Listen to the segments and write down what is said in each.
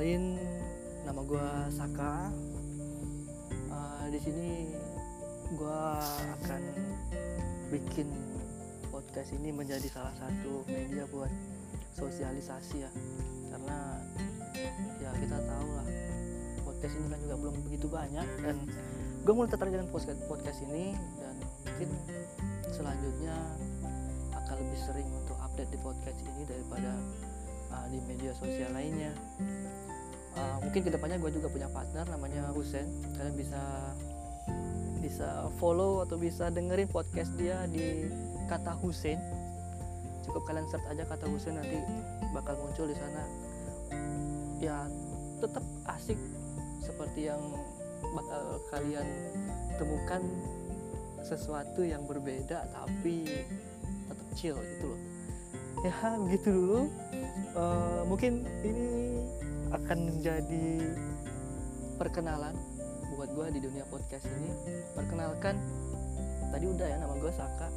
kenalin nama gue Saka. Uh, di sini gue akan bikin podcast ini menjadi salah satu media buat sosialisasi ya, karena ya kita tahu lah podcast ini kan juga belum begitu banyak. Dan gue mulai tertarik dengan podcast podcast ini dan mungkin selanjutnya akan lebih sering untuk update di podcast ini daripada uh, di media sosial lainnya uh, mungkin ke depannya gue juga punya partner namanya Husen kalian bisa bisa follow atau bisa dengerin podcast dia di kata Husen cukup kalian search aja kata Husen nanti bakal muncul di sana. Ya tetap asik seperti yang bakal kalian temukan sesuatu yang berbeda tapi tetap chill gitu loh. Ya begitu dulu. Uh, mungkin ini akan menjadi perkenalan buat gue di dunia podcast ini. Perkenalkan tadi udah ya nama gue Saka.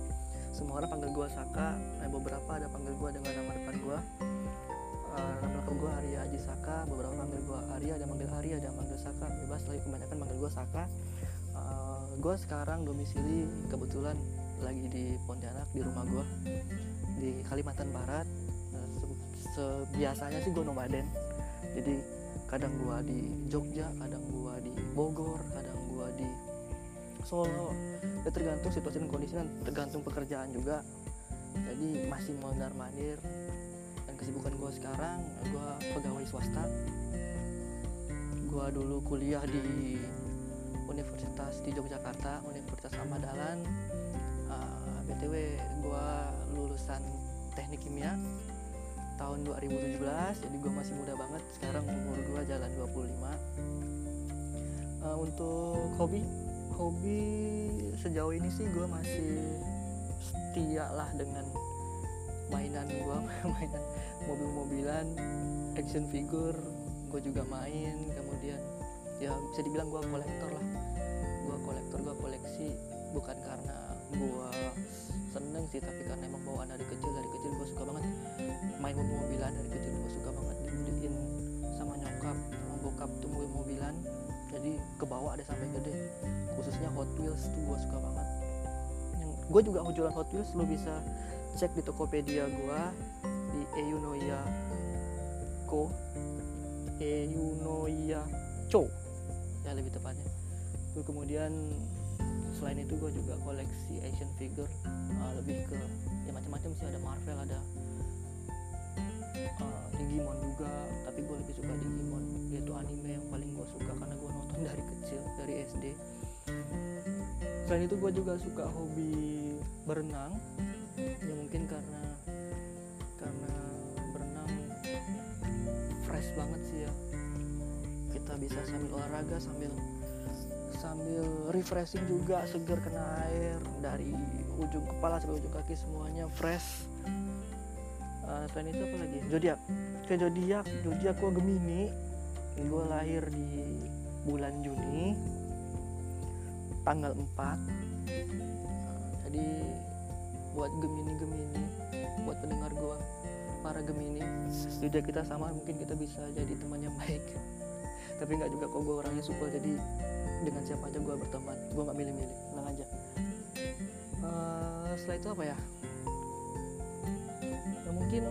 Semua orang panggil gue Saka. Nah, beberapa ada panggil gue dengan nama depan gue uh, nama lengkap gue Arya Aji Saka. Beberapa panggil gue Arya ada manggil Arya ada manggil Saka. Bebas lagi kebanyakan manggil gue Saka. Uh, gue sekarang domisili kebetulan lagi di Pontianak di rumah gue di Kalimantan Barat uh, sebiasanya sih gue nomaden. Jadi kadang gua di Jogja kadang gua di Bogor kadang gua di Solo. Ya tergantung situasi dan kondisi dan tergantung pekerjaan juga. Jadi masih mondar mandir. Dan kesibukan gua sekarang gua pegawai swasta. Gua dulu kuliah di Universitas di Yogyakarta Universitas Amadalan. Uh, btw gua lulusan teknik kimia tahun 2017 jadi gue masih muda banget. Sekarang umur gue jalan 25 uh, untuk hobi hobi sejauh ini sih gue masih setia lah dengan mainan gue mainan mobil-mobilan action figure gue juga main. Kemudian ya bisa dibilang gue kolektor lah. Gue kolektor gue koleksi bukan karena gue seneng sih tapi karena emang bawaan dari kecil dari kecil gue suka banget main mobil mobilan dari kecil gue suka banget dibeliin sama nyokap sama bokap tuh mobil mobilan jadi ke bawah ada sampai gede khususnya Hot Wheels tuh gue suka banget. Yang gue juga jualan Hot Wheels lo bisa cek di Tokopedia gue di Eunoia Co. Eunoia Co. Ya lebih tepatnya. Terus kemudian selain itu gue juga koleksi action figure uh, lebih ke ya macam-macam sih ada Marvel ada uh, Digimon juga tapi gue lebih suka Digimon yaitu anime yang paling gue suka karena gue nonton dari kecil dari SD selain itu gue juga suka hobi berenang ya mungkin karena karena berenang fresh banget sih ya. Kita bisa sambil olahraga sambil sambil refreshing juga segar kena air dari ujung kepala sampai ujung kaki semuanya fresh. Uh, selain itu apa lagi? Zodiak ke zodiak zodiak gue gemini. Gue lahir di bulan Juni tanggal 4 uh, jadi buat gemini gemini buat pendengar gue para gemini zodiak kita sama mungkin kita bisa jadi teman yang baik. Tapi nggak juga kok gue orangnya super jadi dengan siapa aja gue berteman. Gue nggak milih-milih tenang aja. Uh, setelah itu apa ya? Ya mungkin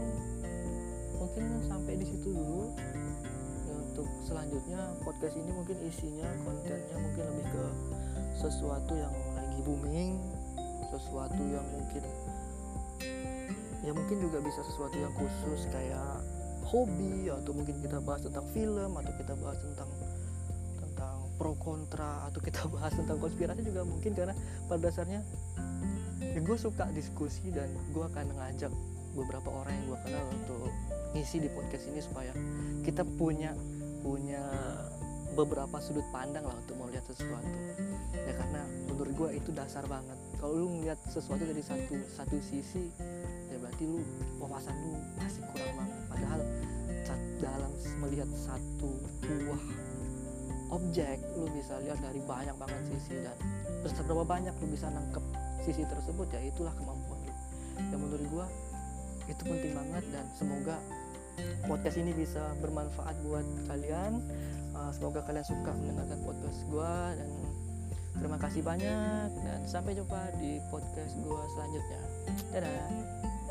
mungkin sampai di situ dulu. Ya, untuk selanjutnya podcast ini mungkin isinya kontennya mungkin lebih ke sesuatu yang lagi booming sesuatu yang mungkin ya mungkin juga bisa sesuatu yang khusus kayak hobi atau mungkin kita bahas tentang film atau kita bahas tentang pro kontra atau kita bahas tentang konspirasi juga mungkin karena pada dasarnya ya gue suka diskusi dan gue akan mengajak beberapa orang yang gue kenal untuk ngisi di podcast ini supaya kita punya punya beberapa sudut pandang lah untuk melihat sesuatu. Ya karena menurut gue itu dasar banget. Kalau lu ngeliat sesuatu dari satu satu sisi ya berarti lu wawasan lu masih kurang banget. Padahal dalam melihat satu buah objek lu bisa lihat dari banyak banget sisi dan berapa banyak lu bisa nangkep sisi tersebut ya itulah kemampuan lu. Yang menurut gua itu penting banget dan semoga podcast ini bisa bermanfaat buat kalian. Ah, semoga kalian suka mendengarkan podcast gua dan terima kasih banyak dan sampai jumpa di podcast gua selanjutnya. Dadah.